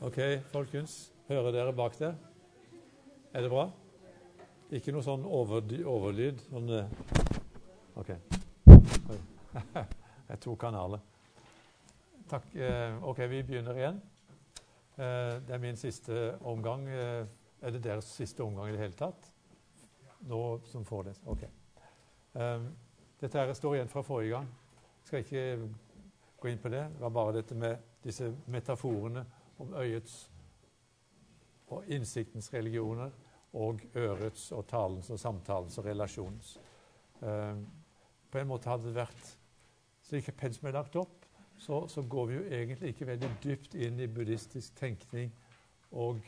Ok, folkens. Hører dere bak der? Er det bra? Ikke noe sånn overdy- overlyd? Sånn eh, OK. Oi. Det er to kanaler. Takk. eh, OK, vi begynner igjen. Eh, Det er min siste omgang. Er det deres siste omgang i det hele tatt? Nå som får det? OK. Dette her står igjen fra forrige gang. Jeg skal ikke gå inn på det. Det var bare dette med disse metaforene om øyets og innsiktens religioner og ørets og talens og samtalens og relasjonens. Eh, på en måte hadde det vært Slik pensum er lagt opp, så, så går vi jo egentlig ikke veldig dypt inn i buddhistisk tenkning og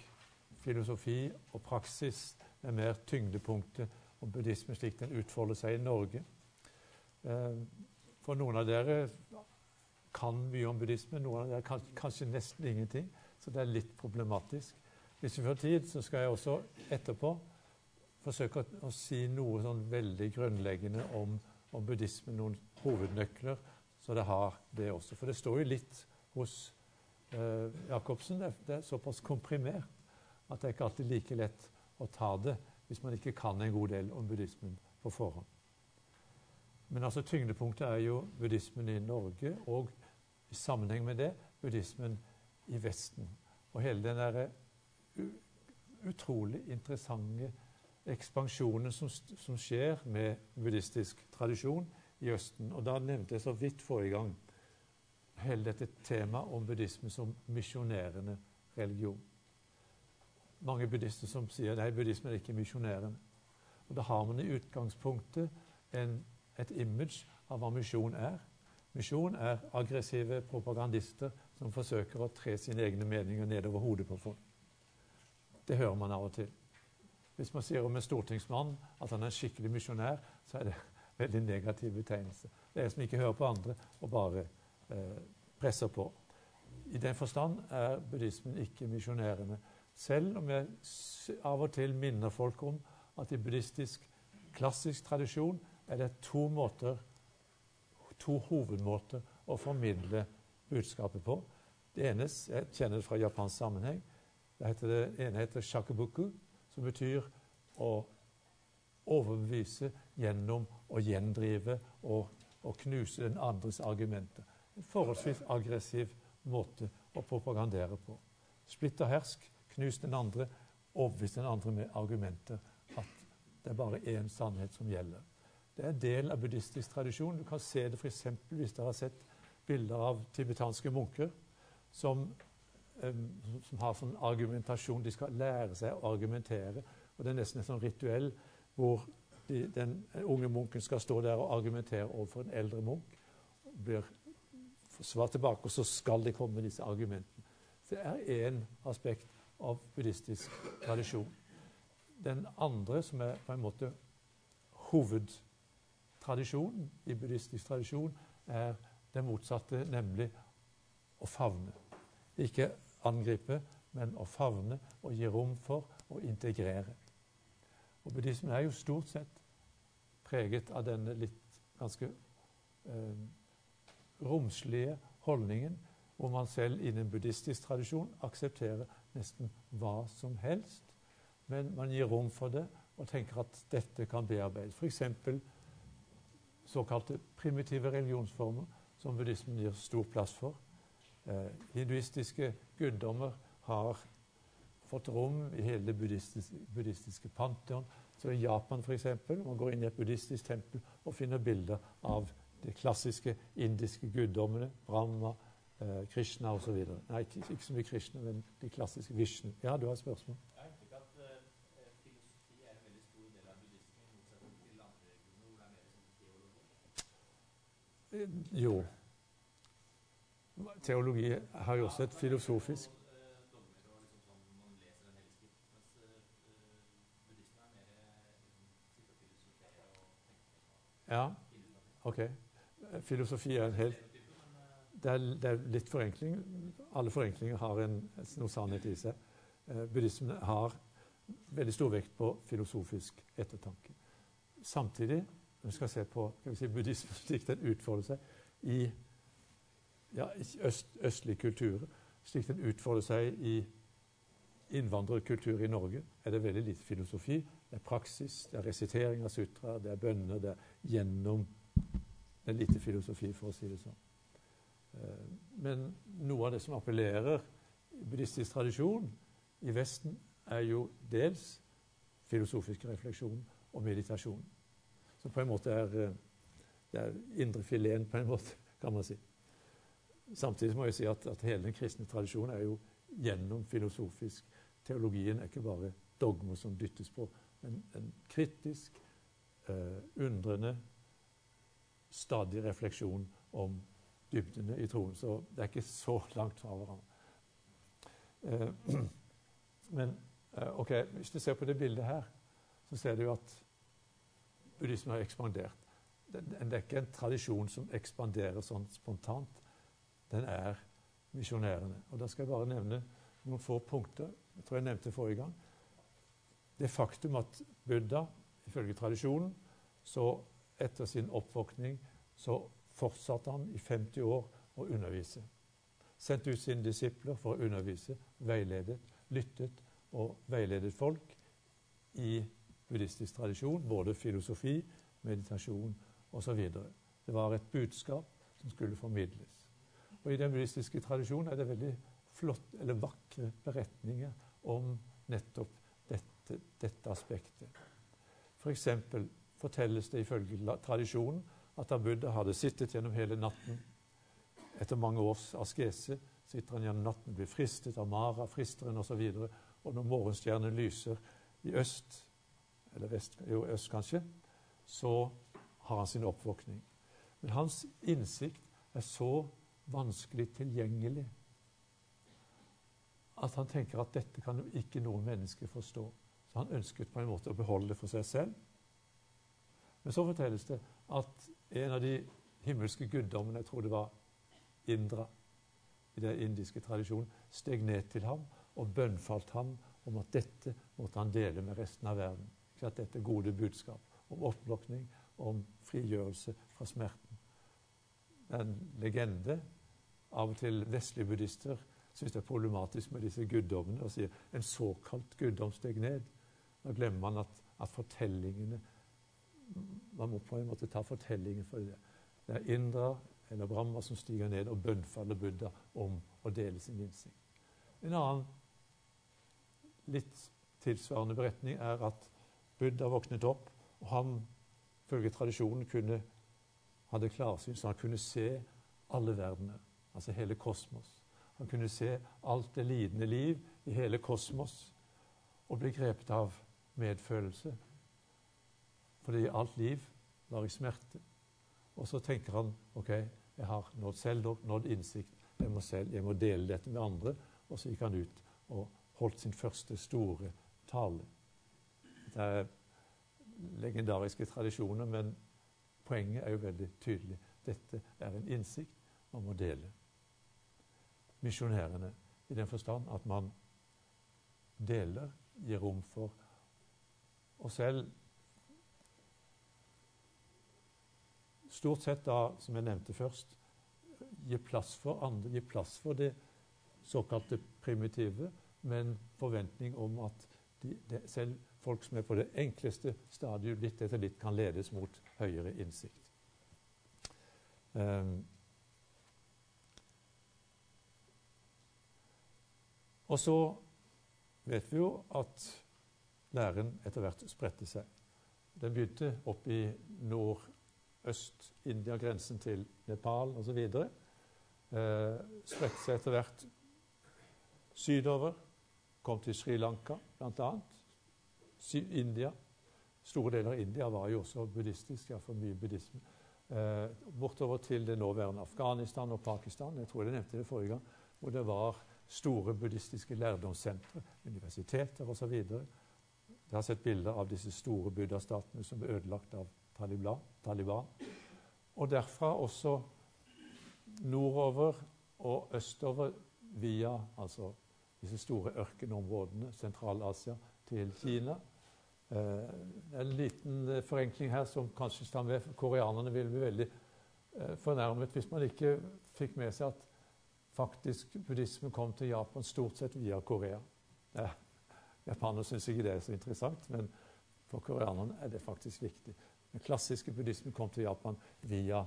filosofi og praksis med mer tyngdepunktet om buddhismen slik den utfolder seg i Norge. Eh, for noen av dere kan mye om buddhisme, noen av dere kan kanskje nesten ingenting. Så det er litt problematisk. Hvis vi får tid, så skal jeg også etterpå forsøke å, å si noe sånn veldig grunnleggende om, om buddhismen, noen hovednøkler, så det har det også. For det står jo litt hos eh, Jacobsen. Det, det er såpass komprimert at det er ikke alltid like lett å ta det hvis man ikke kan en god del om buddhismen på forhånd. Men altså tyngdepunktet er jo buddhismen i Norge, og i sammenheng med det buddhismen i Vesten. Og hele den derre utrolig interessante ekspansjonen som, som, skjer med buddhistisk tradisjon i Østen. Og da nevnte jeg så vidt forrige gang hele dette temaet om buddhisme som misjonerende religion. Mange buddhister som sier nei, buddhisme er ikke misjonerende. Og Da har man i utgangspunktet en, et image av hva misjon er. Misjon er aggressive propagandister som forsøker å tre sine egne meninger nedover hodet på folk. Det hører man av og til. Hvis man sier om en stortingsmann at han er en skikkelig misjonær, så er det en veldig negativ betegnelse. Det er en som ikke hører på andre og bare eh, presser på. I den forstand er buddhismen ikke misjonærende. Selv om jeg av og til minner folk om at i buddhistisk klassisk tradisjon er det to måter, to hovedmåter å formidle budskapet på. Det ene jeg kjenner det fra japansk sammenheng. Det, heter det ene heter shakubuku, som betyr å overbevise gjennom å gjendrive og, og knuse den andres argumenter. En forholdsvis aggressiv måte å propagandere på. Splitt og hersk, knus den andre, overbevis den andre med argumenter. At det er bare én sannhet som gjelder. Det er en del av buddhistisk tradisjon. Du kan se det f.eks. hvis dere har sett bilder av tibetanske munker som, um, som, har sånn argumentasjon. De skal lære seg å argumentere. Og Det er nesten et sånn rituell hvor de, den unge munken skal stå der og argumentere overfor en eldre munk. Blir svart tilbake, og så skal de komme med disse argumentene. Det er én aspekt av buddhistisk tradisjon. Den andre, som er på en måte hovedtradisjonen i buddhistisk tradisjon, er det motsatte, nemlig å favne. Ikke angripe, men å favne og gi rom for å integrere. Og Buddhismen er jo stort sett preget av denne litt ganske eh, romslige holdningen, hvor man selv innen buddhistisk tradisjon aksepterer nesten hva som helst, men man gir rom for det og tenker at dette kan bearbeides. F.eks. såkalte primitive religionsformer, som buddhismen gir stor plass for. Eh, hinduistiske guddommer har fått rom i hele det buddhistiske, buddhistiske pantheon. Så i Japan f.eks. man går inn i et buddhistisk tempel og finner bilder av de klassiske indiske guddommene, Brahma, eh, Krishna osv. Nei, ikke, ikke så mye Krishna, men de klassiske Vishnu. Ja, du har et spørsmål? Eh, Jo. Teologi har jo også et filosofisk Ja. OK. Filosofi er en helt det er, det er litt forenkling. Alle forenklinger har en, noe sannhet i seg. Eh, buddhismen har veldig stor vekt på filosofisk ettertanke. Samtidig, når vi skal se på skal vi si, buddhismen slik den utfolder seg i ja, øst, østlige kulturer, slik den utfolder seg i innvandrerkultur i Norge, er det veldig lite filosofi. Det er praksis, det er resitering av sutra, det er bønner. Det er gjennom er lite filosofi, for å si det sånn. Eh, men noe av det som appellerer buddhistisk tradisjon i Vesten, er jo dels filosofisk refleksjon og meditasjon. Så på en måte er eh, det er indre fileten, på en måte, kan man si. Samtidig må jeg si at, at hele den kristne tradisjonen er jo gjennom filosofisk. Teologien er ikke bare dogmer som dyttes på, men en kritisk, eh, undrende, stadig refleksjon om dybdene i troen. Så det er ikke så langt fra hverandre. Eh, men eh, ok, hvis du ser på det bildet her, så ser du at buddhismen har ekspandert. Det er ikke en tradisjon som ekspanderer sånn spontant. Den er misjonærende. Og Da skal jeg bare nevne noen få punkter. Jeg tror jeg nevnte forrige gang. Det faktum at Buddha, ifølge tradisjonen, så etter sin oppvåkning så fortsatte han i 50 år å undervise. Sendte ut sine disipler for å undervise, veiledet, lyttet og veiledet folk i buddhistisk tradisjon, både filosofi, meditasjon osv. Det var et budskap som skulle formidles. Og I den buddhistiske tradisjonen er det veldig flott, eller vakre beretninger om nettopp dette, dette aspektet. For fortelles det ifølge tradisjonen at da Buddha hadde sittet gjennom hele natten Etter mange års askese sitter han gjennom natten, blir fristet av Mara, fristeren osv. Og, så og når morgenstjernen lyser i øst, eller vest, jo øst kanskje, så har han sin oppvåkning. Men hans innsikt er så vanskelig tilgjengelig at han tenker at dette kan ikke noe menneske forstå. Så han ønsket på en måte å beholde det for seg selv. Men så fortelles det at en av de himmelske guddommene, jeg tror det var Indra i den indiske tradisjonen, steg ned til ham og bønnfalt ham om at dette måtte han dele med resten av verden. Ikke at dette gode budskap om opplokning, om frigjørelse fra smerten. En legende. Av og til vestlige buddhister syns det er problematisk med disse guddommene og sier en såkalt guddom steg ned. Da glemmer man at, at fortellingene Man må på en måte ta fortellingen for det. Det er Indra eller Brahma som stiger ned og bønnfaller Buddha om å dele sin innsikt. En annen litt tilsvarende beretning er at Buddha våknet opp, og han, følge tradisjonen, kunne, hadde klarsyn, så han kunne se alle verdener, altså hele kosmos. Han kunne se alt det lidende liv i hele kosmos og bli grepet av medfølelse. Fordi alt liv var i smerte. Og så tenker han ok, jeg har nådd selv nådd innsikt. Jeg må, selv, jeg må dele dette med andre. Og så gikk han ut og holdt sin første store tale. Det er legendariske tradisjoner, men poenget er jo veldig tydelig. Dette er en innsikt man må dele. Misjonærene i den forstand at man deler, gir rom for og selv Stort sett da, som jeg nevnte først, gi plass for andre, gi plass for det såkalte primitive, men forventning om at de, de, selv folk som er på det enkleste stadiet, litt etter litt kan ledes mot høyere innsikt. Um, og så vet vi jo at læren etter hvert spredte seg. Den begynte opp i nordøst-India, grensen til Nepal osv. Eh, spredte seg etter hvert sydover kom til Sri Lanka bl.a. India. Store deler av India var jo også buddhistisk, iallfall mye buddhisme. Eh, bortover til det nåværende Afghanistan og Pakistan, jeg tror jeg nevnte det forrige gang, hvor det var store buddhistiske lærdomssentre, universiteter osv. Jeg har sett bilder av disse store buddhastatene som ble ødelagt av Taliban. Og derfra også nordover og østover via altså disse store ørkenområdene, Sentral-Asia, til Kina. Eh, en liten eh, forenkling her som kanskje koreanerne ville bli veldig eh, fornærmet hvis man ikke fikk med seg at faktisk buddhismen kom til Japan stort sett via Korea. Eh, Japanerne syns ikke det er så interessant, men for koreanerne er det faktisk viktig. Den klassiske buddhismen kom til Japan via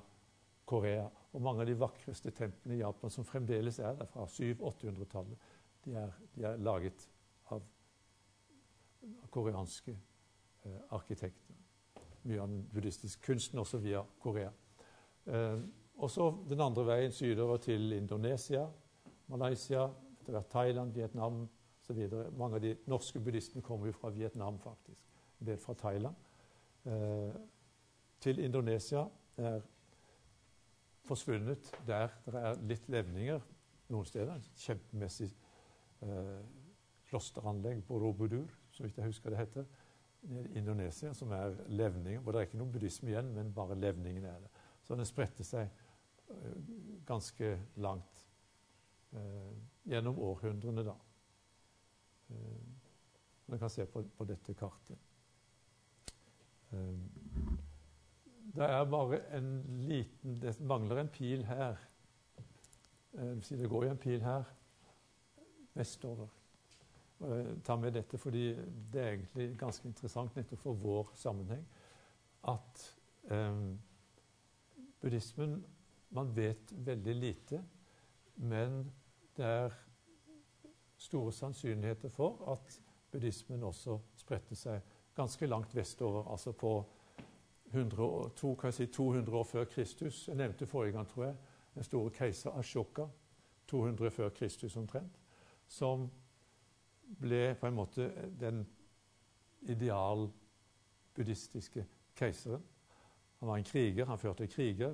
Korea. Og mange av de vakreste templene i Japan som fremdeles er der fra 700-800-tallet, de, de, er laget av koreanske eh, arkitekter. Mye av den buddhistiske kunsten også via Korea. Eh, og så den andre veien sydover til Indonesia, Malaysia, etter hvert Thailand, Vietnam osv. Mange av de norske buddhistene kommer jo fra Vietnam, faktisk. En del fra Thailand. Eh, til Indonesia er forsvunnet der det er litt levninger noen steder. Kjempemessig eh, klosteranlegg, Robudur, så vidt jeg husker det heter. Indonesia, som er levninger. Hvor det er ikke noe buddhisme igjen, men bare levningene er det. Så den spredte seg eh, ganske langt eh, gjennom århundrene, da. Eh, man kan se på, på dette kartet. Eh, det er bare en liten Det mangler en pil her. Eh, det går jo en pil her vestover. Jeg tar med dette fordi det er egentlig ganske interessant nettopp for vår sammenheng at buddhismen Man vet veldig lite, men det er store sannsynligheter for at buddhismen også spredte seg ganske langt vestover, altså på 100, to, si, 200 år før Kristus. Jeg nevnte forrige gang, tror jeg, den store keiser Ashoka, 200 før Kristus omtrent, som ble på en måte den ideal-buddhistiske keiseren. Han var en kriger, han førte kriger,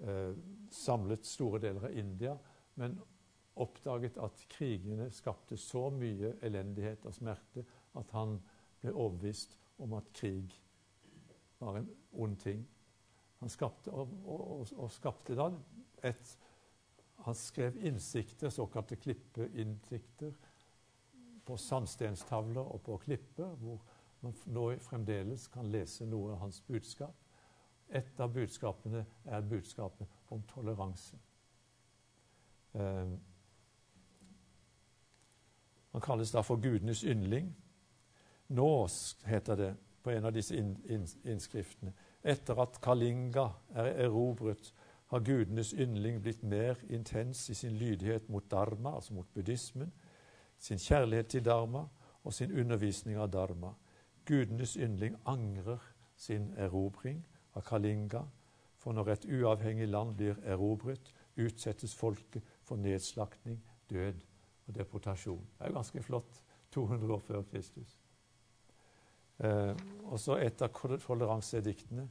eh, samlet store deler av India, men oppdaget at krigene skapte så mye elendighet og smerte at han ble overbevist om at krig var en ond ting. Han skapte, og, og, og skapte da et Han skrev innsikter, såkalte klippeinnsikter, på sandstenstavler og på klipper, hvor man nå fremdeles kan lese noe av hans budskap. Et av budskapene er budskapet om toleranse. Eh, han kalles da for gudenes yndling. Nå, heter det, på en av disse innskriftene. Etter at Kalinga er erobret, har gudenes yndling blitt mer intens i sin lydighet mot dharma, altså mot buddhismen, sin kjærlighet til dharma og sin undervisning av dharma. Gudenes yndling angrer sin erobring av Kalinga, for når et uavhengig land blir erobret, utsettes folket for nedslaktning, død og deportasjon. Det er jo ganske flott 200 år før Kristus. Eh, og så et av toleransediktene.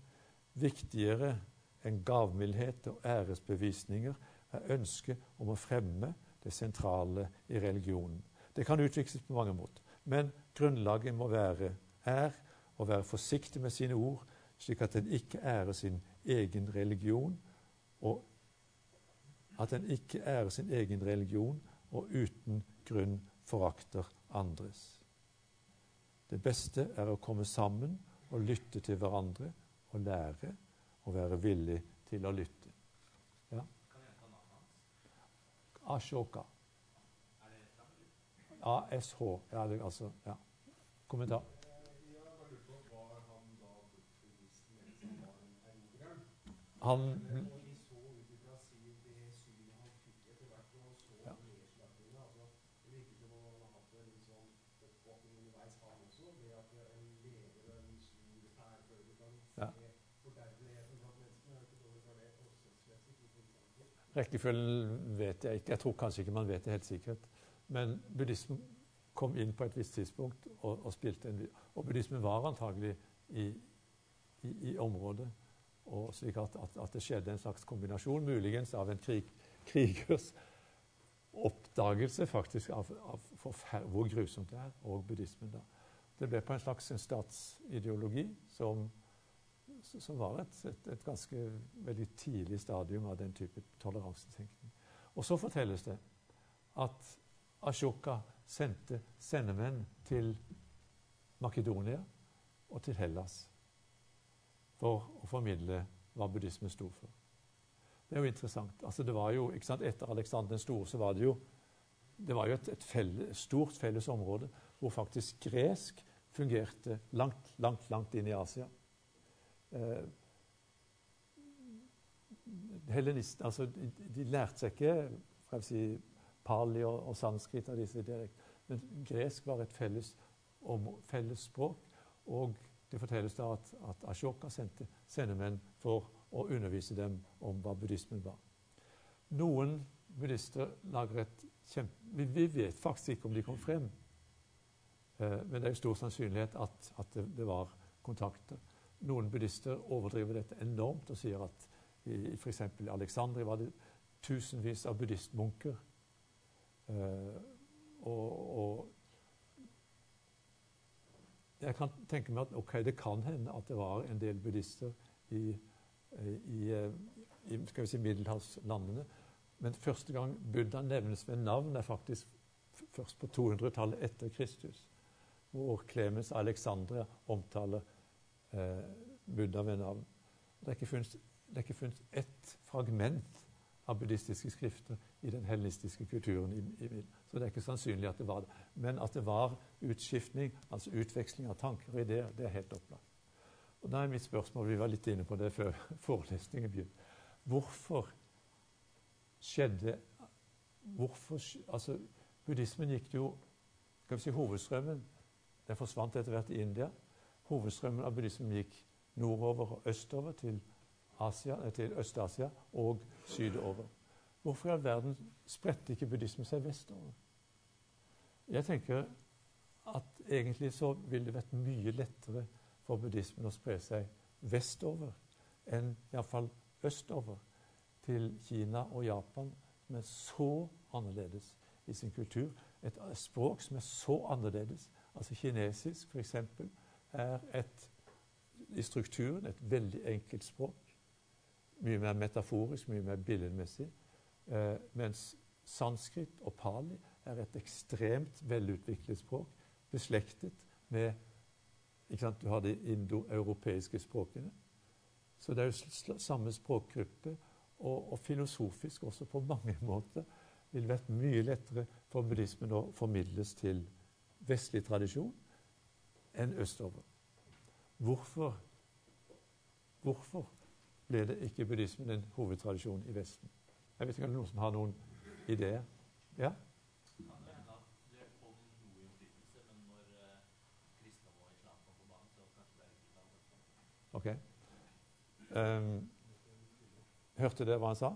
Viktigere enn gavmildhet og æresbevisninger er ønsket om å fremme det sentrale i religionen. Det kan utvikles på mange måter, men grunnlaget må være er å være forsiktig med sine ord, slik at en ikke ærer sin egen religion, og at en ikke ærer sin egen religion og uten grunn forakter andres. Det beste er å komme sammen og lytte til hverandre og lære og være villig til å lytte. Ja? Ashoka. ASH. Ja, altså, ja. Kommentar. Han Rekkefølgen vet jeg ikke. Jeg tror kanskje ikke man vet det helt sikkert. Men buddhismen kom inn på et visst tidspunkt og, og spilte en Og buddhismen var antagelig i, i, i området. Og slik at, at, at, det skjedde en slags kombinasjon, muligens av en krig, krigers oppdagelse faktisk av, av hvor grusomt det er, og buddhismen. da. Det ble på en slags en statsideologi som som var et, et, et, ganske veldig tidlig stadium av den type toleransetenkning. Og så fortelles det at Ashoka sendte sendemenn til Makedonia og til Hellas for å formidle hva buddhismen sto for. Det er jo interessant. Altså det var jo, ikke sant, Etter Aleksander den store så var det jo det var jo et, et felle, stort felles område hvor faktisk gresk fungerte langt, langt, langt inn i Asia. Eh, hellenist, altså, de, de, lærte seg ikke si, pali og, og sanskrit av disse direkte, men gresk var et felles, om, felles språk. Og det fortelles da at, at Ashoka sendte sendemenn for å undervise dem om hva buddhismen var. Noen buddhister lager et kjempe... Vi, vi vet faktisk ikke om de kom frem, eh, men det er jo stor sannsynlighet at, at det, det, var kontakter. Noen buddhister overdriver dette enormt og sier at i f.eks. i Alexandria var det tusenvis av buddhistmunker. Eh, og, og, jeg kan tenke meg at ok, det kan hende at det var en del buddhister i, i, i skal vi si, middelhavslandene. Men første gang Buddha nevnes ved navn, er faktisk først på 200-tallet etter Kristus. Hvor Klemens Alexandria omtaler eh, Buddha ved navn. Det er ikke funnet ett fragment av buddhistiske skrifter i den hellenistiske kulturen. I, i, så det er ikke sannsynlig at det var det. Men at det var utskiftning, altså utveksling av tanker og ideer, det er helt opplagt. Og Da er mitt spørsmål, vi var litt inne på det før forelesningen begynte. Hvorfor skjedde hvorfor, altså Buddhismen gikk jo skal vi si, Hovedstrømmen den forsvant etter hvert i India. Hovedstrømmen av buddhismen gikk nordover og østover til Asia, eh, til Øst-Asia og sydover. Hvorfor i all verden spredte ikke buddhismen seg vestover? Jeg tenker at egentlig så ville det vært mye lettere for buddhismen å spre seg vestover enn iallfall østover til Kina og Japan, som er så annerledes i sin kultur. Et språk som er så annerledes. Altså kinesisk, f.eks., er et, i strukturen et veldig enkelt språk mye mer metaforisk, mye mer billedmessig. Eh, mens sanskrit og pali er et ekstremt velutviklet språk, beslektet med Du har de indoeuropeiske språkene. Så det er jo samme språkgruppe. Og, og, filosofisk også på mange måter ville vært mye lettere for buddhismen å formidles til vestlig tradisjon enn østover. Hvorfor? Hvorfor ble det ikke buddhismen en hovedtradisjon i Vesten. Jeg vet ikke om det er noen som har noen ideer? Ja? Ok. Um, hørte dere hva han sa?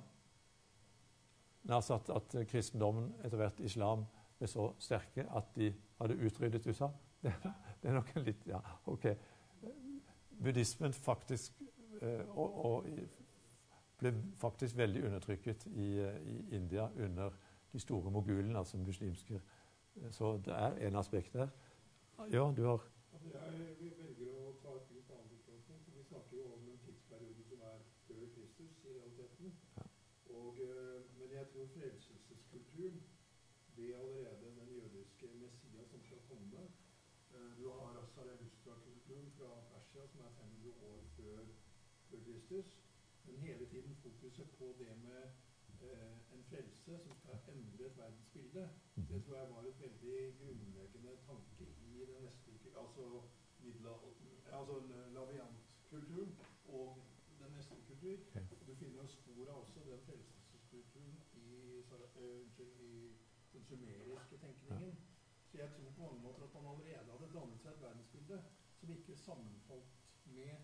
Sa at, at kristendommen, etter hvert islam, ble så sterke at de hadde utryddet USA. Det, det er nok en litt Ja, ok. Buddhismen faktisk Eh, og, og, ble faktisk veldig undertrykket i, eh, i, India under de store mogulene, altså muslimske. Eh, så det er en aspekt der. Ja, du har altså, Jeg velger å ta et litt annet utgangspunkt. Vi snakker jo om en tidsperiode som er før Kristus i realiteten. Ja. Og, men jeg tror frelseskulturen ble allerede den jødiske Messias som skal komme Du har Zarathustra-kulturen fra Persia, som er 500 år før før Kristus. Hele tiden fokuset på det med eh, en frelse som skal endre et verdensbilde, mhm. det tror jeg var et veldig grunnleggende tanke i den neste altså, altså laviantkulturen og den neste kultur. Du finner spor av også den frelseskulturen i, uh, i den sumeriske tenkningen. Så jeg tror på mange måter at man allerede hadde dannet seg et verdensbilde som ikke sammenfalt med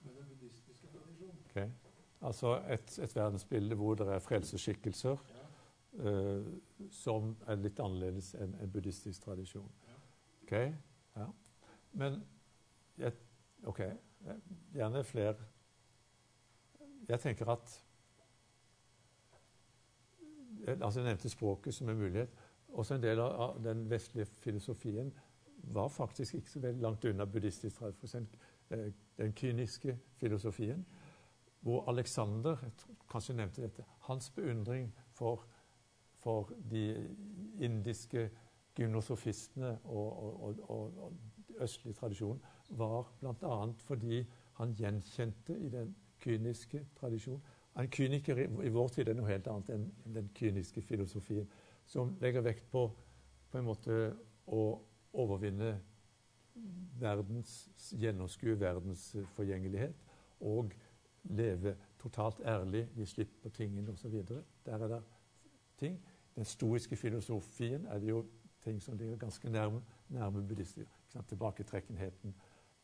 med den buddhistiske tradisjonen. Okay. Altså et, et, verdensbilde hvor det er frelsesskikkelser uh, som er litt annerledes enn en buddhistisk tradisjon. Ok, ja. Men jeg, OK, gjerne flere Jeg tenker at altså Jeg nevnte språket som en mulighet. Også en del av den vestlige filosofien var faktisk ikke så veldig langt unna buddhistisk tradisjon. Eh, den kyniske filosofien, hvor Alexander kanskje nevnte dette, hans beundring for, for de indiske gymnosofistene og, og, og, og østlige tradisjonen var bl.a. fordi han gjenkjente i den kyniske tradisjonen En kyniker i, i vår tid er noe helt annet enn den kyniske filosofien, som legger vekt på på en måte å overvinne verdens, gjennomskue verdens forgjengelighet og leve totalt ærlig, vi slipper tingene osv. Der er det ting. Den stoiske filosofien er det jo ting som ligger ganske nærme, nærme buddhister. Tilbaketrekkenheten,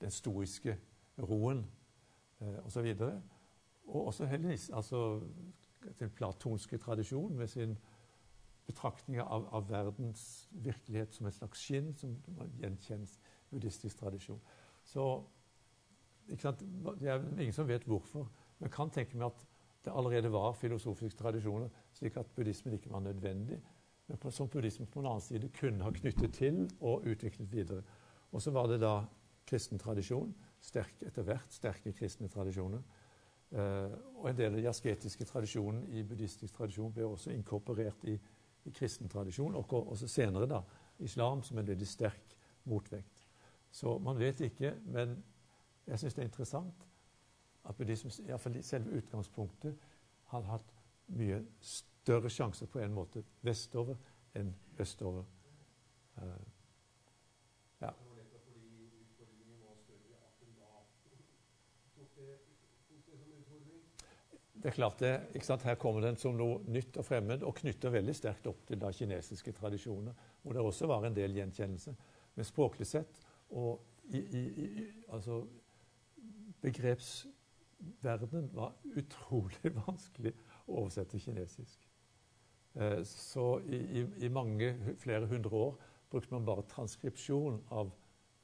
den stoiske roen eh, osv. Og, og også hellenis, altså, den platonske tradisjon med sin betraktninger av, av, verdens virkelighet som et slags skinn, som gjenkjennes buddhistisk tradisjon. Så Det er ingen som vet hvorfor, men kan tenke meg at det allerede var filosofiske tradisjoner, slik at buddhismen ikke var nødvendig, men på, som buddhismen på den annen side kunne ha knyttet til og utviklet videre. Og så var det da kristen tradisjon, sterk etter hvert sterke kristne tradisjoner. Uh, og en del av de asketiske tradisjonene i buddhistisk tradisjon ble også inkorporert i, i kristen tradisjon, og også senere da islam som en veldig sterk motvekt. Så man vet ikke, men jeg syns det er interessant at buddhismen, iallfall selve utgangspunktet, har hatt mye større sjanse på en måte vestover enn østover. Uh, ja. Det er klart det, ikke sant? Her kommer den som noe nytt og fremmed og knytter veldig sterkt opp til da kinesiske tradisjoner, hvor det også var en del gjenkjennelse. Men språklig sett og i, i, i, altså begrepsverdenen var utrolig vanskelig å oversette kinesisk. Eh, så i, mange, flere hundre år brukte man bare transkripsjon av,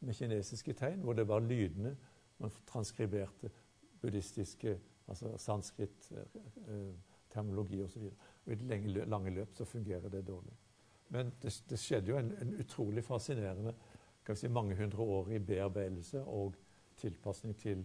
med kinesiske tegn, hvor det var lydene man transkriberte buddhistiske altså sanskrit, eh, eh, terminologi osv. I det lange, lange løp så fungerer det dårlig. Men det, det skjedde jo en, en, utrolig fascinerende si, mange hundre år i bearbeidelse og tilpasning til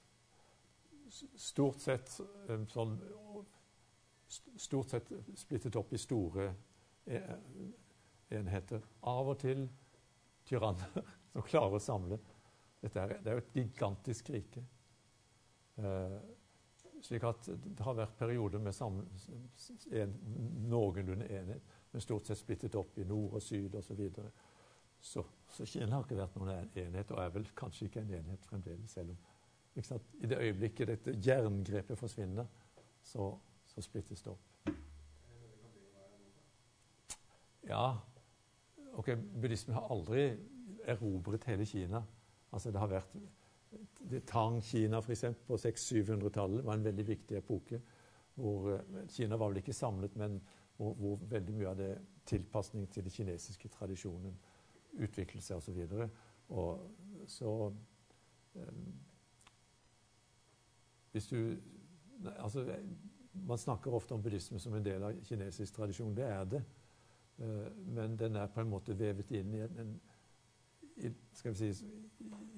stort sett eh, sånn Stort sett splittet opp i store eh, enheter. Av og til tyranner som klarer å samle. Dette er, det er jo et gigantisk rike. Eh, slik at det har vært perioder med sammen, en, noenlunde enhet, men stort sett splittet opp i nord og syd osv. Så, videre. så så Kina har ikke vært noen enhet, og er vel kanskje ikke en enhet fremdeles. selv om I det øyeblikket dette jerngrepet forsvinner, så, så splittes det opp. Ja, ok, Buddhismen har aldri erobret hele Kina. Altså Det har vært Tang-Kina f.eks. på 600-700-tallet var en veldig viktig epoke. hvor eh, Kina var vel ikke samlet, men hvor, hvor veldig mye av det tilpasning til den kinesiske tradisjonen utviklet seg osv. Og, og så um, Hvis du Altså, man snakker ofte om buddhisme som en del av kinesisk tradisjon. Det er det. Uh, men den er på en måte vevet inn i en, skal vi si,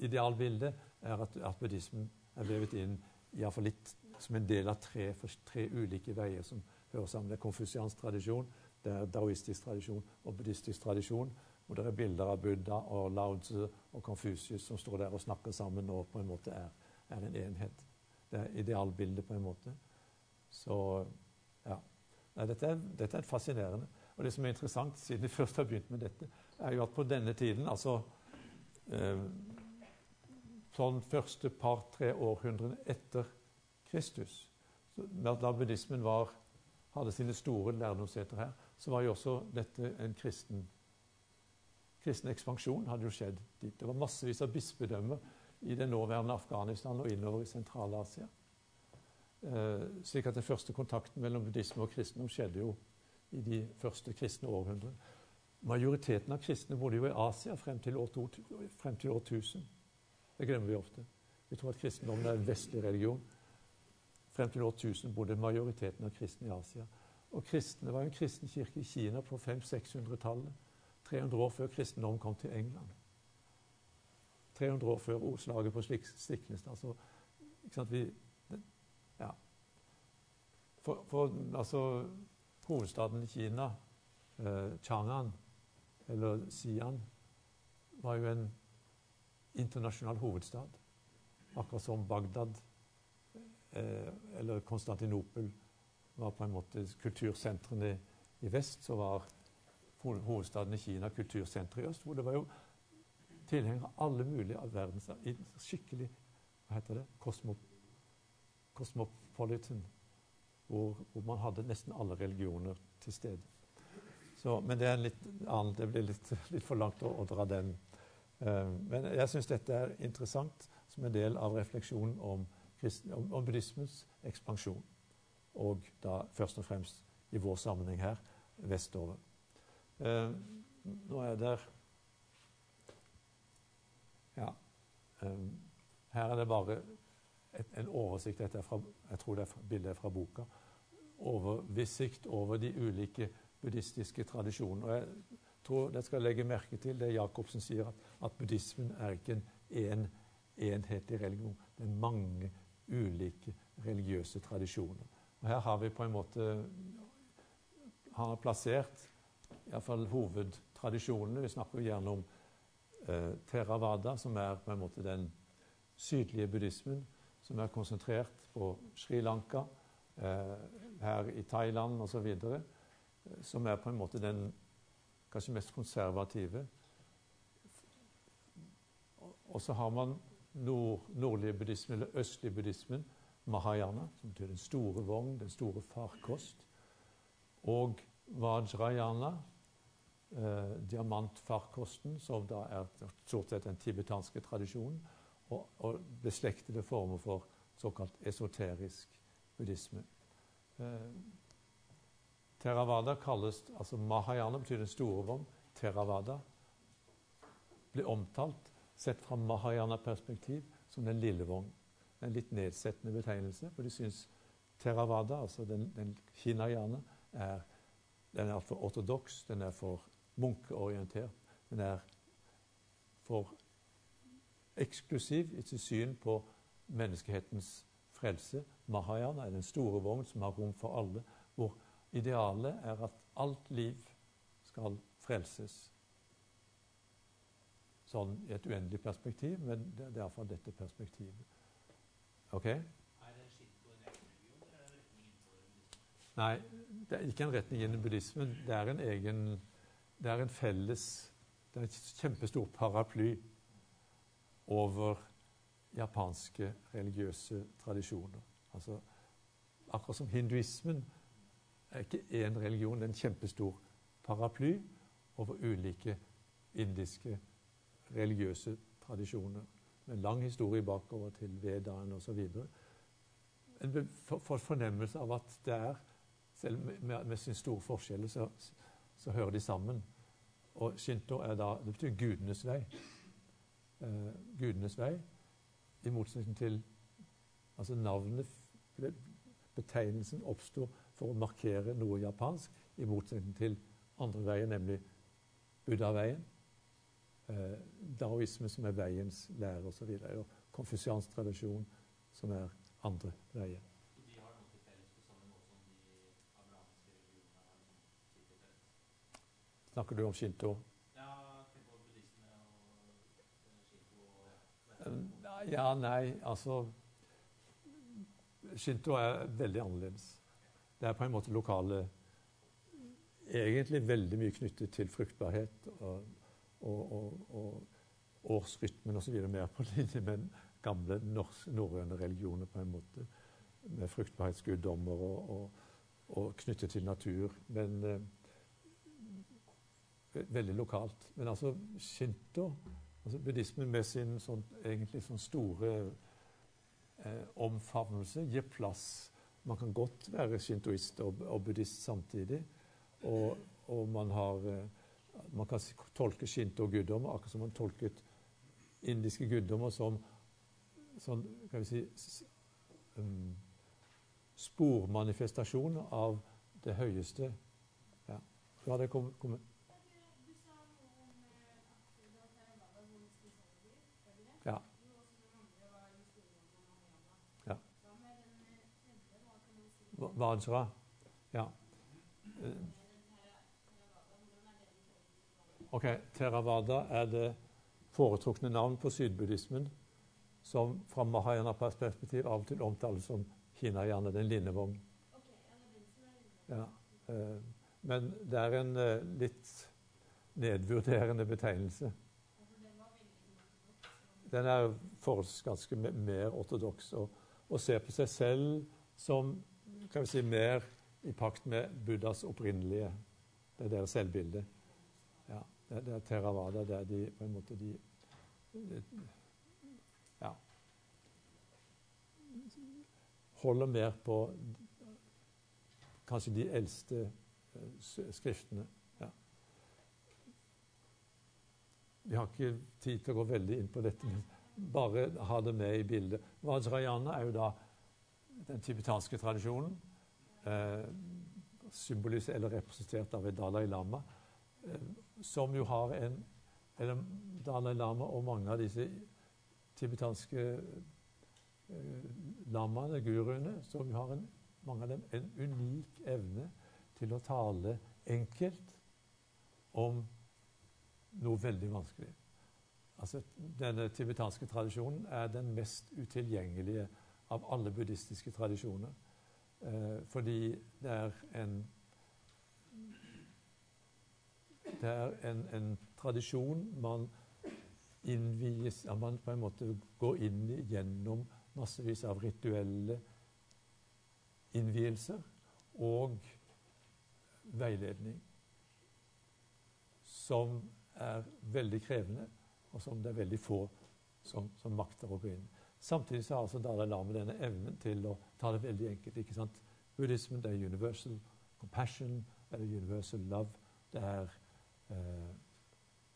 Idealbildet er at, at buddhismen er vevet inn iallfall litt som en del av tre, tre ulike veier som hører sammen. Det er konfusiansk tradisjon, det er daoistisk tradisjon og buddhistisk tradisjon. Hvor det er bilder av Buddha og Lao Tzu og Confucius som står der og snakker sammen og på en måte er, er en enhet. Det er idealbildet på en måte. Så ja. Nei, dette, er, dette, er, fascinerende. Og det som er interessant, siden vi først har begynt med dette, er jo at på denne tiden, altså eh, sånn første par-tre århundrene etter Kristus, da buddhismen var, hadde sine store lærdomsseter her, så var jo også dette en kristen kristen ekspansjon hadde jo skjedd dit. Det var massevis av bispedømmer i det nåværende Afghanistan og innover i Sentral-Asia. Eh, slik at den første kontakten mellom buddhisme og kristendom skjedde jo i de første kristne århundrene. Majoriteten av kristne bodde jo i Asia frem til år, frem til år 1000. Det glemmer vi ofte. Vi tror at kristendommen er en vestlig religion. frem til år 1000 bodde majoriteten av kristne i Asia. Og kristne var jo en kristen kirke i Kina på 500-600-tallet. 300 år før kristendommen kom til England. 300 år før oslaget på Stiknestad. Altså, ikke sant, vi, ja. For, for altså, hovedstaden i Kina, eh, Chang'an, eller Xi'an, var jo en internasjonal hovedstad. Akkurat som Bagdad eh, eller Konstantinopel var på en måte kultursentrene i vest, så var hovedstaden i Kina kultursenteret i øst. Hvor det var jo tilhengere av alle mulige av verdens skikkelig hva heter det, Cosmo, Cosmopolitan. Hvor, hvor, man hadde nesten alle religioner til stede. Så, men det er litt det blir litt, litt for langt å, å dra den. Uh, men jeg syns dette er interessant som en del av refleksjonen om, om, om buddhismens ekspansjon. Og da først og fremst i vår sammenheng her vestover. Uh, nå er det Ja. Um, her er det bare et, en oversikt. Dette er fra, jeg tror det er bildet fra boka. Oversikt over de ulike buddhistiske tradisjonene. Og jeg tror dere skal legge merke til det Jacobsen sier, at, at buddhismen er ikke en, en enhetlig religion. Det er mange ulike religiøse tradisjoner. Og Her har vi på en måte har plassert iallfall hovedtradisjonene. Vi snakker gjerne om eh, Theravada, som er på en måte den sydlige buddhismen, som er konsentrert på Sri Lanka, eh, her i Thailand osv., eh, som er på en måte den kanskje mest konservative. Og så har man nord, nordlige buddhismen, eller østlige buddhismen, mahayana, som betyr den store vogn, den store farkost, og vajrayana, eh, diamantfarkosten, som da er stort sett den tibetanske tradisjonen, og, og beslektede former for såkalt esoterisk buddhisme. Eh, Theravada kalles altså Mahayana betyr den store vogn. Theravada blir omtalt sett fra Mahayana-perspektiv som den lille vogn. En litt nedsettende betegnelse, for de syns Theravada, altså den, den kinayana, er, den er for ortodoks, den er for munkeorientert. Den er for eksklusiv i sitt syn på menneskehetens frelse. Mahayana er den store vogn som har rom for alle, hvor idealet er at alt liv skal frelses sånn i et uendelig perspektiv, men det er iallfall dette perspektivet. Ok? Nei, det er ikke en retning innen buddhismen. Det er en egen Det er en felles Det er en kjempestor paraply over japanske religiøse tradisjoner. Altså, akkurat som hinduismen er ikke én religion, det er en kjempestor paraply over ulike indiske religiøse tradisjoner med lang historie bakover til Vedaen osv. En får fornemmelse av at det er Selv med, med sin store forskjell så, så, hører de sammen. Og shinto er da, det betyr gudenes vei. Eh, gudenes vei, i motsetning til Altså navnet, betegnelsen, oppsto for å markere noe japansk, i motsetning til andre veier, nemlig Buddha-veien eh, daoisme, som er veiens lære osv., og, og konfusiansk tradisjon, som er andre veier. Så de har noe til felles på samme måte som de abrahamske religionene har liksom sitt til felles? Snakker du om shinto? Ja, eh, Eh, Ja, nei, altså Shinto er veldig annerledes. Det er på en måte lokale Egentlig veldig mye knyttet til fruktbarhet og og, og, og årsrytmen osv. mer på linje med gamle norrøne religioner, på en måte, med fruktbarhetsguddommer og, knyttet til natur. Men eh, veldig lokalt. Men altså shinto, altså buddhismen med sin sånn, egentlig sånn store eh, omfavnelse, gir plass Man kan godt være shintoist og, og buddhist samtidig. Og, og man har eh, man kan tolke shinto-guddommer akkurat som man tolket indiske guddommer som sånn, kan vi si um, spormanifestasjon av det høyeste. Ja. Så hadde jeg kommet, kommet. Du sa noe om eh, at det var Theravada hvor Spisology, er det det? Ja. Jo, også den andre var historien om Mahayana. Ja. Hva med den eh, tredje, hva kan man si? Hva- Vajra. Ja. Eh, Med den Thera- Theravada, hvordan er det i forhold til Ja. Ok, Theravada er det foretrukne navn på sydbuddhismen, som fra Mahayana-perspektiv av og til omtales som Hinayana, den linnevogn. Ja, eh, Men det er en eh, litt nedvurderende betegnelse. Den er forholdsvis ganske mer ortodoks og, og ser på seg selv som kan vi si, mer i pakt med Buddhas opprinnelige Det er deres selvbilde. Ja, det, det er Theravada. Det er de, på en måte de, de Ja. Holder mer på kanskje de eldste eh, skriftene. Ja. Vi har ikke tid til å gå veldig inn på dette, men bare ha det med i bildet. Vajrayana er jo da den tibetanske tradisjonen, eh, symbolisert eller representert av en Dalai Lama, eh, som jo har en eller Dalai Lama og mange av disse tibetanske eh, lamaene, guruene, som jo har en, mange av dem en unik evne til å tale enkelt om noe veldig vanskelig. Altså, denne tibetanske tradisjonen er den mest utilgjengelige av alle buddhistiske tradisjoner. Eh, fordi det er en Det er en, en tradisjon man innvies ja, Man på en måte går inn i gjennom massevis av rituelle innvielser og veiledning som er veldig krevende, og som det er veldig få som, som makter å gå inn. Samtidig så har altså Dalai Lama denne evnen til å ta det veldig enkelt. ikke sant? Buddhismen det er universal compassion, det er universal love. Det er eh,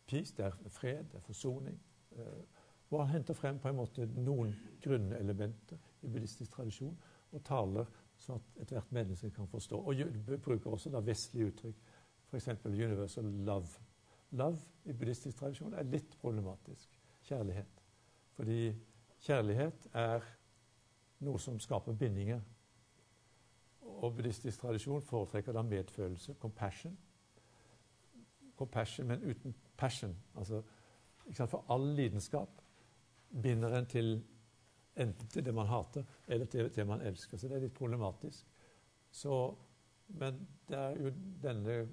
peace, det er fred, det er forsoning. Eh, og han henter frem på en måte noen grunnelementer i buddhistisk tradisjon og taler sånn at ethvert menneske kan forstå. Og bruker også da vestlige uttrykk, f.eks. universal love. Love i buddhistisk tradisjon er litt problematisk. Kjærlighet. Fordi kjærlighet er noe som skaper bindinger. Og buddhistisk tradisjon foretrekker da medfølelse, compassion. Compassion, men uten passion. Altså? For all lidenskap binder en til enten til det man hater, eller til det man elsker. Så det er litt problematisk. Så, men det er jo denne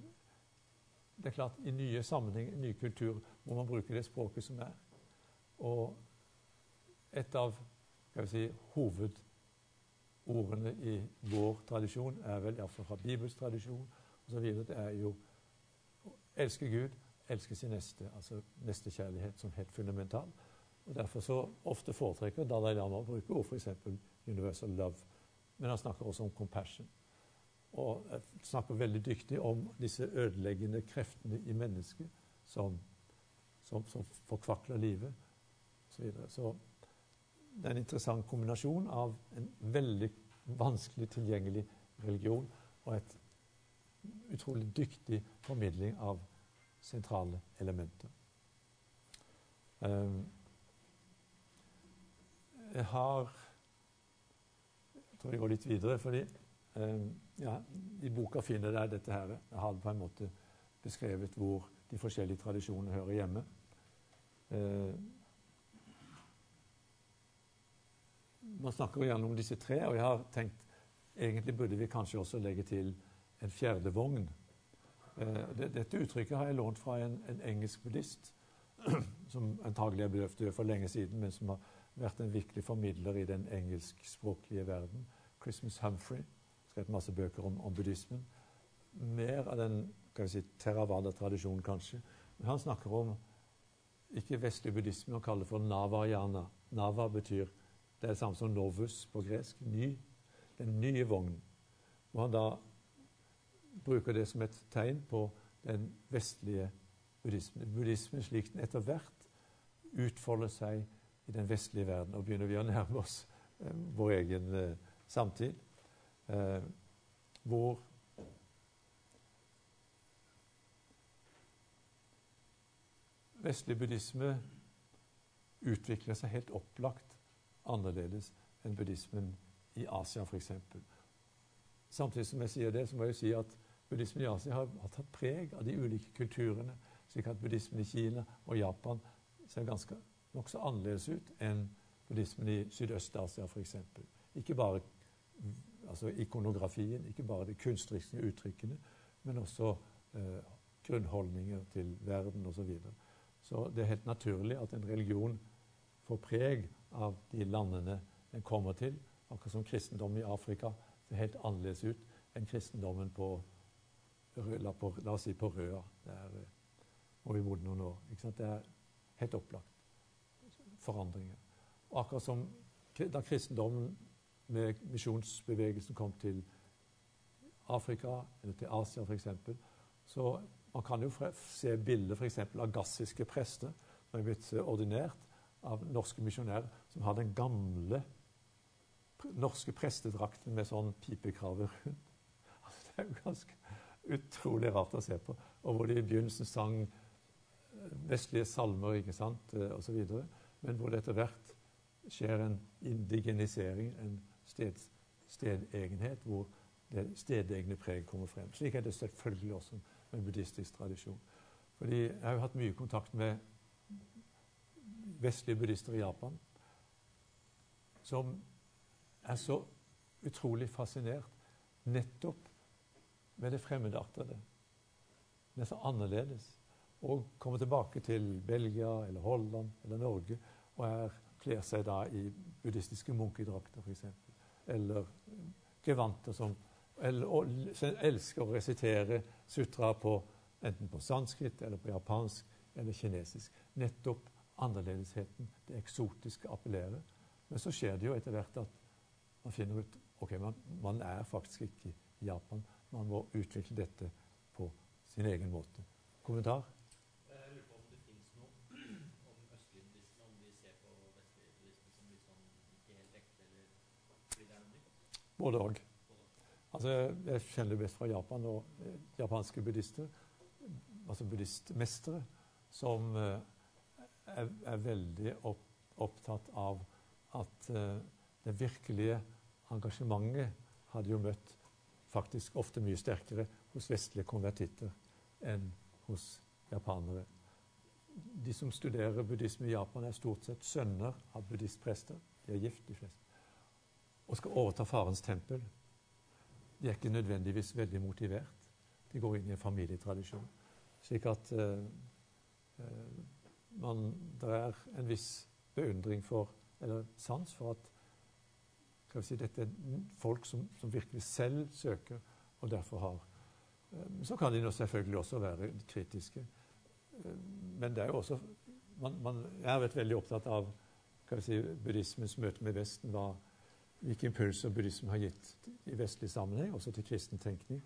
Det er klart, i nye sammenheng, i ny kultur, må man bruke det språket som er. Og et av si, hovedordene i vår tradisjon er vel iallfall fra Bibels tradisjon osv. Det er jo å elske Gud, elske sin neste, altså nestekjærlighet som helt fundamental. Og Derfor så ofte foretrekker Dalai Lama å bruke ord f.eks. universal love. Men han snakker også om compassion. Og snakker veldig dyktig om disse ødeleggende kreftene i mennesket som, som, som forkvakler livet osv. Så, videre. så det er en interessant kombinasjon av en veldig vanskelig tilgjengelig religion og et utrolig dyktig formidling av sentrale elementer. Um, jeg har Jeg tror jeg går litt videre, fordi um, ja, i boka finner dere dette her. Jeg har på en måte beskrevet hvor de forskjellige tradisjonene hører hjemme. Uh, man snakker jo gjerne om disse tre, og jeg har tenkt egentlig burde vi kanskje også legge til en fjerde vogn. Det, dette uttrykket har jeg lånt fra en, en engelsk buddhist som antagelig er bedøvd for lenge siden, men som har vært en viktig formidler i den engelskspråklige verden. Christmas Humphrey skrevet masse bøker om, om buddhismen. Mer av den kan vi si, Theravada-tradisjonen, kanskje. Men han snakker om ikke vestlig buddhisme, han kaller det for navayana. Nava betyr det er det samme som novus på gresk. Ny. Den nye vognen. Og han da bruker det som et tegn på den vestlige buddhismen. Buddhismen slik den etter hvert utfolder seg i den vestlige verden. Og begynner vi å nærme oss eh, vår egen eh, samtid. eh, hvor vestlig buddhisme utvikler seg helt opplagt annerledes enn buddhismen i Asia, f.eks. Samtidig som jeg sier det, så må jeg si at buddhismen i Asia har, har tatt preg av de ulike kulturene, slik at buddhismen i Kina og Japan ser ganske nokså annerledes ut enn buddhismen i Sydøst-Asia, f.eks. Ikke bare altså ikonografien, ikke bare de kunstneriske uttrykkene, men også eh, grunnholdninger til verden osv. Så, videre. så det er helt naturlig at en religion får preg av de landene den kommer til. Akkurat som kristendommen i Afrika ser helt annerledes ut enn kristendommen på, la, på, la oss si på Røa, der eh, hvor vi bodde noen år. Det er helt opplagt forandringer. Akkurat som da kristendommen med misjonsbevegelsen kom til Afrika eller til Asia f.eks., så man kan jo se bilder f.eks. av gassiske prester som er blitt ordinert av norske misjonærer, som har den gamle norske prestedrakten med sånn pipekrave rundt. Altså, det er jo ganske utrolig rart å se på. Og hvor de i begynnelsen sang eh, vestlige salmer ikke sant, eh, osv. Men hvor det etter hvert skjer en indigenisering, en sted, stedegenhet, hvor det stedegne preget kommer frem. Slik er det selvfølgelig også med buddhistisk tradisjon. Fordi Jeg har jo hatt mye kontakt med vestlige buddhister i Japan som er så utrolig fascinert nettopp med det fremmedartede. Det er så annerledes. Og kommer tilbake til Belgia eller Holland eller Norge og er, kler seg da i buddhistiske munkedrakter, f.eks. Eller gevanter som eller, og, elsker å resitere sutra på, enten på sanskrit eller på japansk eller kinesisk. Nettopp annerledesheten, det eksotiske, appellerer. Men så skjer det jo etter hvert at man finner ut ok, man, man er faktisk ikke i Japan. Man må utvikle dette på sin egen måte. Kommentar? Både òg. Altså, jeg kjenner det best fra Japan og eh, japanske buddhister, altså buddhistmestere, som eh, er, er veldig opp, opptatt av at uh, det virkelige engasjementet hadde jo møtt faktisk ofte mye sterkere hos vestlige konvertitter enn hos japanere. De som studerer buddhisme i Japan, er stort sett sønner av buddhistprester. De er gift, de fleste. Og skal overta farens tempel. De er ikke nødvendigvis veldig motivert. De går inn i en familietradisjon. Slik at uh, uh, man, det er en viss beundring for, eller sans for, at si, dette er folk som, som, virkelig selv søker, og derfor har eh, Så kan de selvfølgelig også være kritiske. Eh, men det er jo også man, man Jeg har vært veldig opptatt av si, buddhismens møte med Vesten. Hva, hvilke impulser buddhismen har gitt i vestlig sammenheng, også til kristen tenkning.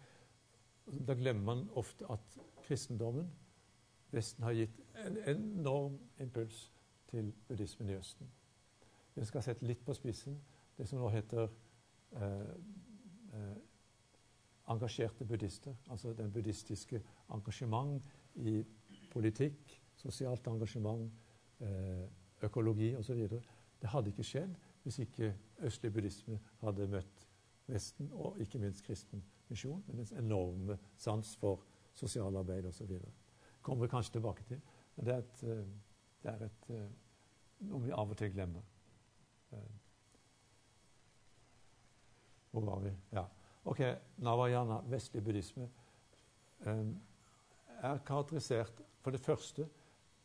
Da glemmer man ofte at kristendommen Vesten har gitt en enorm impuls til buddhismen i Østen. Vi skal sette litt på spissen det som nå heter eh, eh, engasjerte buddhister. Altså den buddhistiske engasjement i politikk, sosialt engasjement, eh, økologi osv. Det hadde ikke skjedd hvis ikke østlig buddhisme hadde møtt Vesten, og ikke minst kristen misjon, med dens enorme sans for sosialarbeid osv kommer vi kanskje tilbake til. Men det er, et, eh, det er et, eh, noe vi av og til glemmer. Eh, hvor var vi? Ja. Ok, Navayana, vestlig buddhisme, er karakterisert For det første,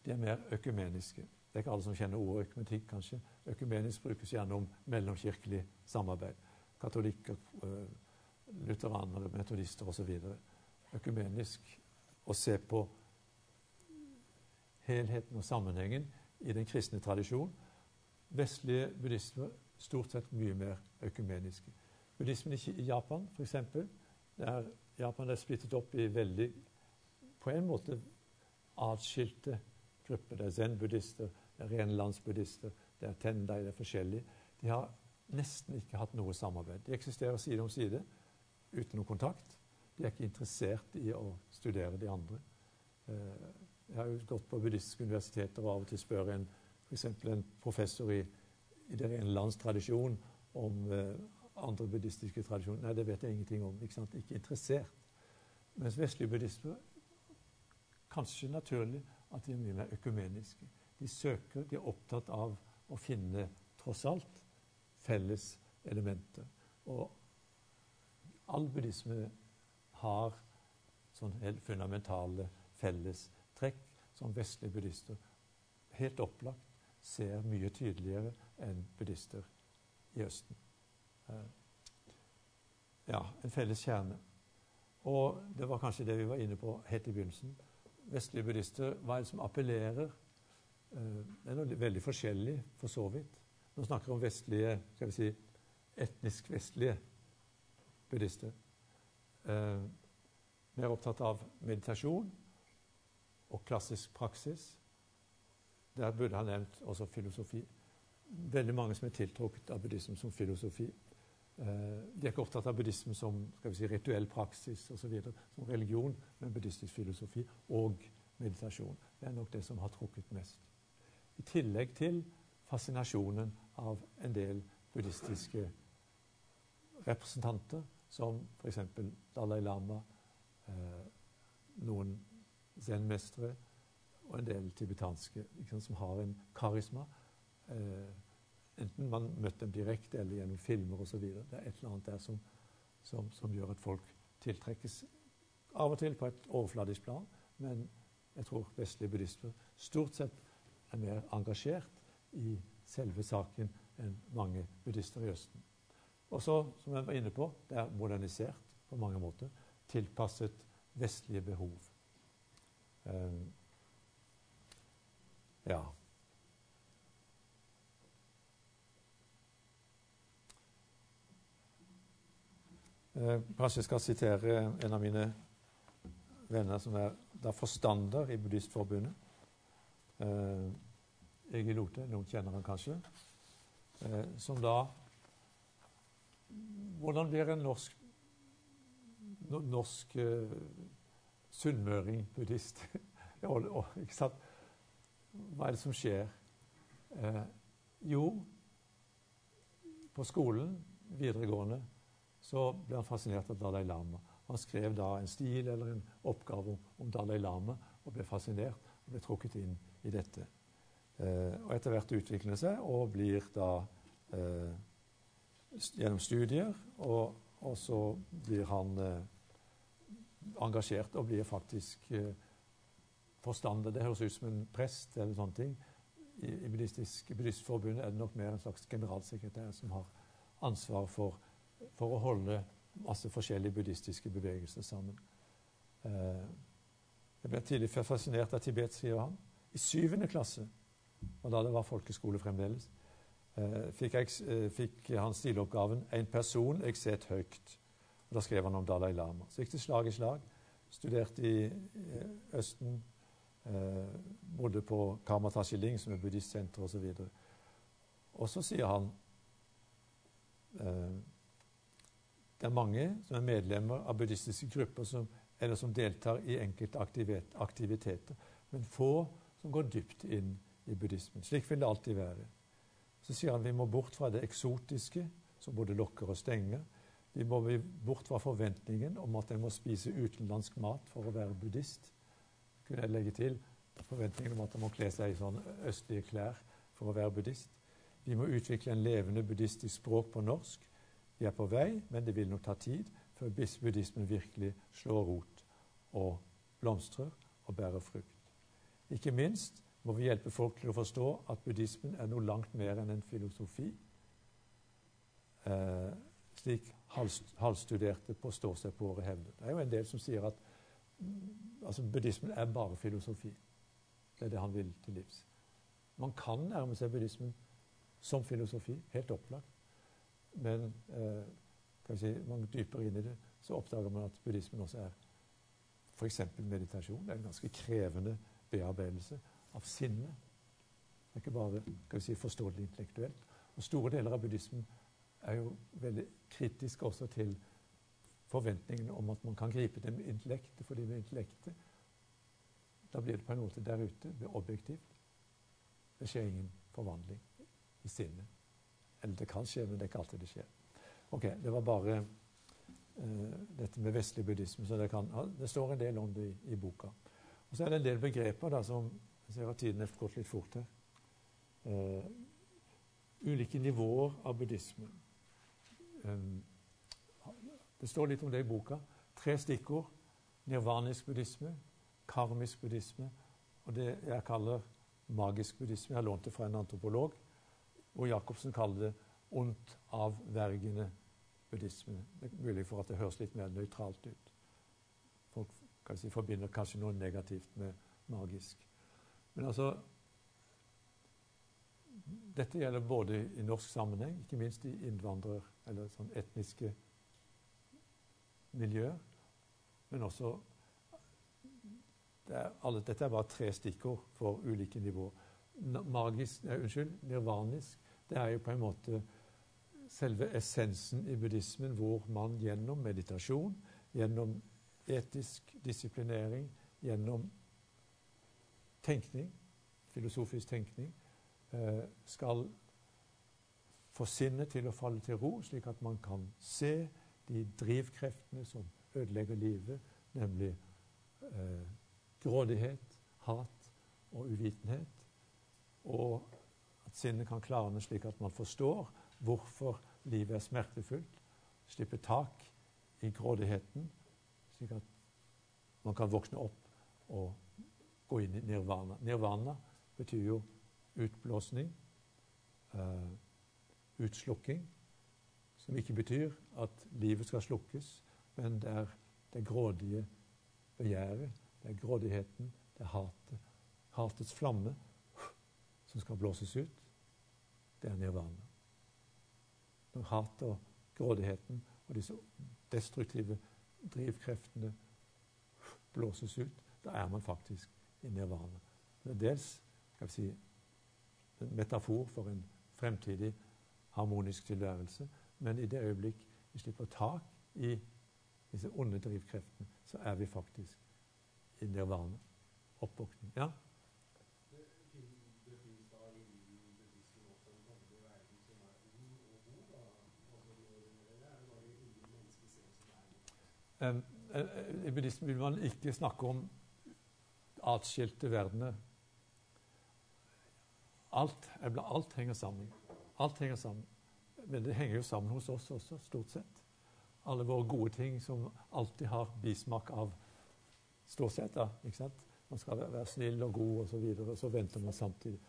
de er mer økumeniske. Det er ikke alle som kjenner ordet økumetikk, kanskje. Økumenisk brukes gjerne om mellomkirkelig samarbeid. Katolikker, lutheranere, metodister osv. Økumenisk å se på helheten og sammenhengen i den kristne tradisjon. Vestlige buddhismer stort sett mye mer økumeniske. Buddhismen i Japan, f.eks. Japan er splittet opp i veldig på en måte atskilte grupper. Det er zen-buddhister, det er renlandsbuddhister, det er tendai, det er forskjellig. De har nesten ikke hatt noe samarbeid. De eksisterer side om side uten noe kontakt. De er ikke interessert i å studere de andre. Eh, jeg har jo gått på buddhistiske universiteter og av og til spør en, for en professor i, i det rene lands tradisjon om eh, andre buddhistiske tradisjoner. Nei, det vet jeg ingenting om. Ikke, sant? ikke interessert. Mens vestlige buddhister kanskje naturlig at de er mye mer økumeniske. De søker, de er opptatt av å finne, tross alt, felles elementer. Og all buddhisme har sånn helt fundamentale fellestrekk som vestlige buddhister helt opplagt ser mye tydeligere enn buddhister i Østen. Eh, ja, en felles kjerne. Og det var kanskje det vi var inne på helt i begynnelsen. Vestlige buddhister, hva er det som appellerer? Eh, det er noe veldig forskjellig, for så vidt. Nå snakker vi om vestlige, skal vi si, etnisk vestlige buddhister. Eh, mer opptatt av meditasjon og klassisk praksis. Der burde ha nevnt også filosofi. Veldig mange som er tiltrukket av buddhisme som filosofi. Eh, de er ikke opptatt av buddhisme som skal vi si, rituell praksis osv., som religion, men buddhistisk filosofi og meditasjon. Det er nok det som har trukket mest. I tillegg til fascinasjonen av en del buddhistiske representanter, som f.eks. Dalai Lama, eh, noen zen-mestere og en del tibetanske liksom, som har en karisma. Eh, enten man møtte dem direkte eller gjennom filmer osv. Det er et eller annet der som, som, som, gjør at folk tiltrekkes av og til på et overfladisk plan. Men jeg tror vestlige buddhister stort sett er mer engasjert i selve saken enn mange buddhister i Østen. Og så, som jeg var inne på, det er modernisert på mange måter. Tilpasset vestlige behov. Um, ja. Eh, kanskje jeg skal sitere en av mine venner som er da forstander i Buddhistforbundet. Eh, Egil Lote, noen kjenner han kanskje. Eh, som da Hvordan blir en norsk, no, norsk eh, sunnmøring buddhist? ikke sant? Hva er det som skjer? Eh, jo, på skolen, videregående, så ble han fascinert av Dalai Lama. Han skrev da en stil eller en oppgave om Dalai Lama og ble fascinert og ble trukket inn i dette. Eh, og etter hvert utvikler seg og blir da eh, gjennom studier, og, og, så blir han eh, engasjert og blir faktisk eh, forstander. Det høres ut som en prest eller sånne ting. I, i Buddhistforbundet er det nok mer en slags generalsekretær som har ansvar for for å holde masse forskjellige buddhistiske bevegelser sammen. Eh, jeg ble tidlig fascinert av Tibet, sier han. I syvende klasse, og da det var folkeskole fremdeles, eh, fikk, jeg, eh, fikk han stiloppgaven 'En person jeg set høyt'. Og Da skrev han om Dalai Lama. Så gikk det slag i slag. Studerte i Østen. bodde på Karma Tashiling, som er buddhistsenteret osv. Og, og så sier han det er mange som er medlemmer av buddhistiske grupper som, eller som deltar i enkelte aktiviteter, men få som går dypt inn i buddhismen. Slik vil det alltid være. Så sier han vi må bort fra det eksotiske, som både lokker og stenger. Vi må bort fra forventningen om at en må spise utenlandsk mat for å være buddhist. Kunne jeg legge til forventningen om at en må kle seg i sånne østlige klær for å være buddhist. Vi må utvikle en levende buddhistisk språk på norsk. Vi er på vei, men det vil nok ta tid før buddhismen virkelig slår rot og blomstrer og bærer frukt. Ikke minst må vi hjelpe folk til å forstå at buddhismen er noe langt mer enn en filosofi, eh, slik halvstuderte påstår seg på året hevder. Det er jo en del som sier at mm, altså, buddhismen er bare filosofi. Det er det han vil til livs. Man kan nærme seg buddhismen som filosofi, helt opplagt. Men eh, si, man dypere inn i det, så oppdager man at buddhismen også er f.eks. meditasjon. Det er en ganske krevende bearbeidelse av sinnet. Det er ikke bare si, forståelig intellektuelt. Og Store deler av buddhismen er jo veldig kritisk også til forventningene om at man kan gripe det med intellektet, fordi med intellektet da blir det på en måte der ute, det blir objektivt. Det skjer ingen forvandling i sinnet. Eller det kan skje, men det er ikke alltid det skjer. Ok, Det var bare uh, dette med vestlig buddhisme. så Det, kan, det står en del om det i, i, boka. Og Så er det en del begreper da, som jeg ser at tiden har gått litt fort her. Uh, ulike nivåer av buddhisme. Um, det står litt om det i boka. Tre stikkord. Nirvanisk buddhisme, karmisk buddhisme og det jeg kaller magisk buddhisme. Jeg lånte det fra en antropolog, hvor Jacobsen kaller det ondt avvergende buddhisme. Det er mulig for at det høres litt mer nøytralt ut. Folk kan si, forbinder kanskje noe negativt med magisk. Men altså Dette gjelder både i norsk sammenheng, ikke minst i innvandrer- eller sånn etniske miljøer, men også det er, alle, Dette er bare tre stikkord for ulike nivåer. Magisk, nei, unnskyld, nirvanisk, det er jo på en måte selve essensen i buddhismen, hvor man gjennom meditasjon, gjennom etisk disiplinering, gjennom tenkning, filosofisk tenkning, eh, skal få sinnet til å falle til ro, slik at man kan se de drivkreftene som ødelegger livet, nemlig eh, grådighet, hat og uvitenhet. Og at sinnet kan klarne slik at man forstår hvorfor livet er smertefullt. Slippe tak i grådigheten, slik at man kan våkne opp og gå inn i nirvana. Nirvana betyr jo utblåsning, uh, utslukking, som ikke betyr at livet skal slukkes, men det er det grådige begjæret det er grådigheten, det er hatet. Hatets flamme som skal blåses ut. Det er nirvana. Når hatet og grådigheten og disse destruktive drivkreftene blåses ut, da er man faktisk i nirvana. Det er dels skal vi si, en metafor for en fremtidig harmonisk tilværelse, men i det øyeblikk vi slipper tak i disse onde drivkreftene, så er vi faktisk i nirvana. Oppvåkning. Ja? I buddhismen vil man ikke snakke om atskilte verdener. Alt, alt, henger sammen. Alt henger sammen. Men det henger jo sammen hos oss også, stort sett. Alle våre gode ting som alltid har bismak av stort sett. da, ikke sant? Man skal være snill og god og, så videre, og så venter man samtidig.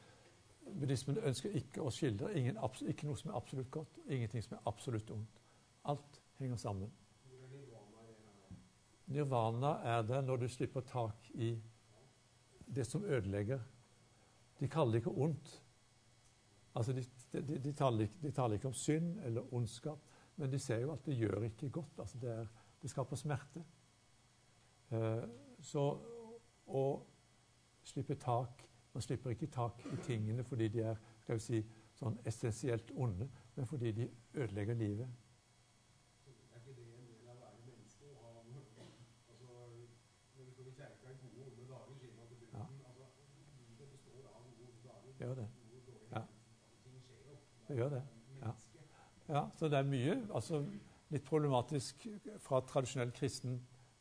Buddhismen ønsker ikke å skildre ingen, ikke noe som er absolutt godt, ingenting som er absolutt ondt. Alt henger sammen. Nirvana er det når du slipper tak i det som ødelegger. De kaller det ikke ondt. Altså, de, de, de, taler ikke, de, taler ikke, om synd eller ondskap, men de ser jo at det gjør ikke godt. Altså, det, er, det skaper smerte. Eh, så å slippe tak Man slipper ikke tak i tingene fordi de er skal vi si, sånn essensielt onde, men fordi de ødelegger livet. Gjør det. Ja. Ting skjer jo. Det gjør det. Ja. ja. Så det er mye altså, litt problematisk fra tradisjonell kristen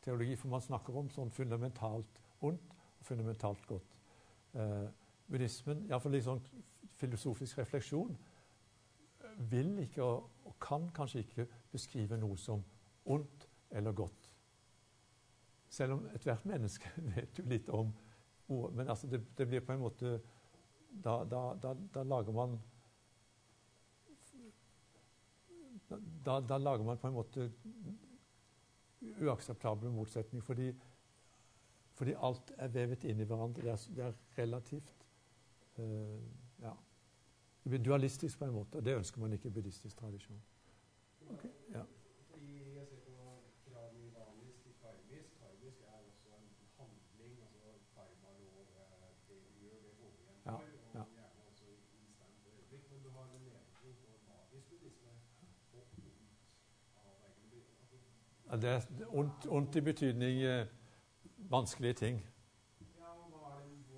teologi, for man snakker om sånn fundamentalt ondt og fundamentalt godt. Eh, buddhismen, iallfall i sånn filosofisk refleksjon, vil ikke og, og kan kanskje ikke beskrive noe som ondt eller godt. Selv om ethvert menneske vet jo litt om ord. Men altså det, det, blir på en måte da, da, da, da lager man da, da, lager man på en måte uakseptable motsetning. Fordi, fordi, alt er vevet inn i hverandre. Det er, det er relativt uh, ja. Det blir dualistisk på en måte, og det ønsker man ikke i buddhistisk tradisjon. Okay. Ja. Jeg ser på kranivanisk til karmisk. Karmisk er også en handling, altså karmalov. Det vi gjør, det får vi igjen for. Ja. Og gjerne også i instant øyeblikk. Men du har en nedring på magisk buddhisme Ja, Det er ondt, ondt i betydning eh, vanskelige ting.